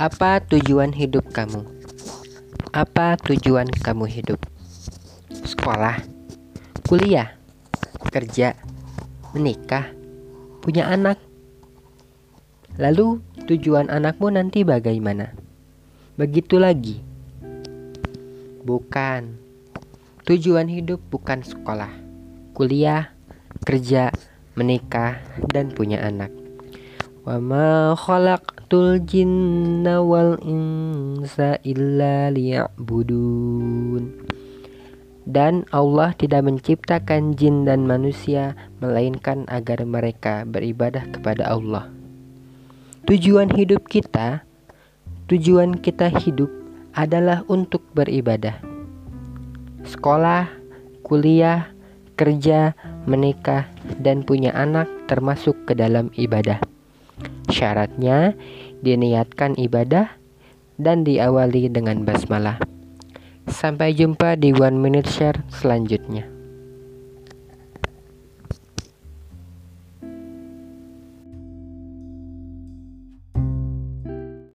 Apa tujuan hidup kamu? Apa tujuan kamu hidup? Sekolah, kuliah, kerja, menikah, punya anak. Lalu tujuan anakmu nanti bagaimana? Begitu lagi. Bukan. Tujuan hidup bukan sekolah, kuliah, kerja, menikah, dan punya anak. Wa ma khalaqtul jinna wal insa illa liya'budun. Dan Allah tidak menciptakan jin dan manusia melainkan agar mereka beribadah kepada Allah. Tujuan hidup kita, tujuan kita hidup adalah untuk beribadah. Sekolah, kuliah, kerja, menikah, dan punya anak termasuk ke dalam ibadah. Syaratnya diniatkan ibadah dan diawali dengan basmalah. Sampai jumpa di One Minute Share selanjutnya.